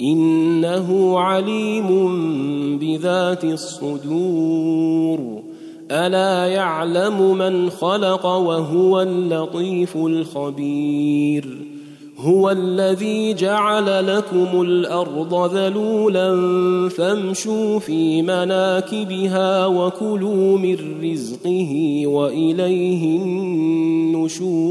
إنه عليم بذات الصدور. ألا يعلم من خلق وهو اللطيف الخبير. هو الذي جعل لكم الأرض ذلولا فامشوا في مناكبها وكلوا من رزقه وإليه النشور.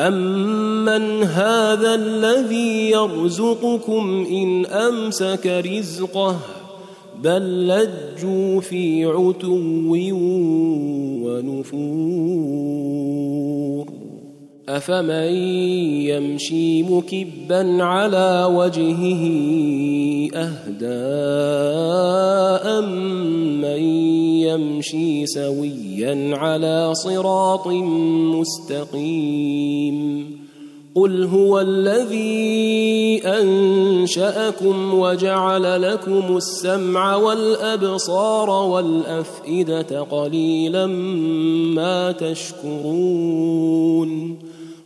امن هذا الذي يرزقكم ان امسك رزقه بل لجوا في عتو ونفور أفمن يمشي مكبا على وجهه أهدى امن يمشي سويا على صراط مستقيم قل هو الذي أنشأكم وجعل لكم السمع والأبصار والأفئدة قليلا ما تشكرون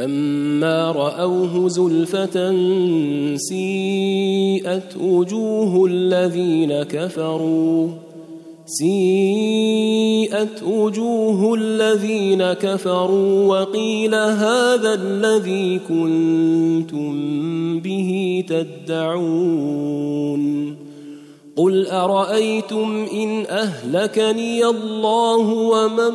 فلما رأوه زلفة سيئت وجوه الذين كفروا. سيئت وجوه الذين كفروا وقيل هذا الذي كنتم به تدعون. قل أرأيتم إن أهلكني الله ومن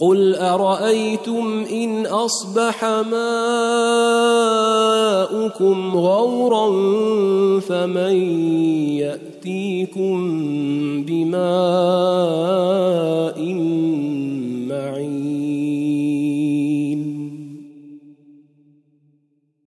قل ارايتم ان اصبح ماؤكم غورا فمن ياتيكم بماء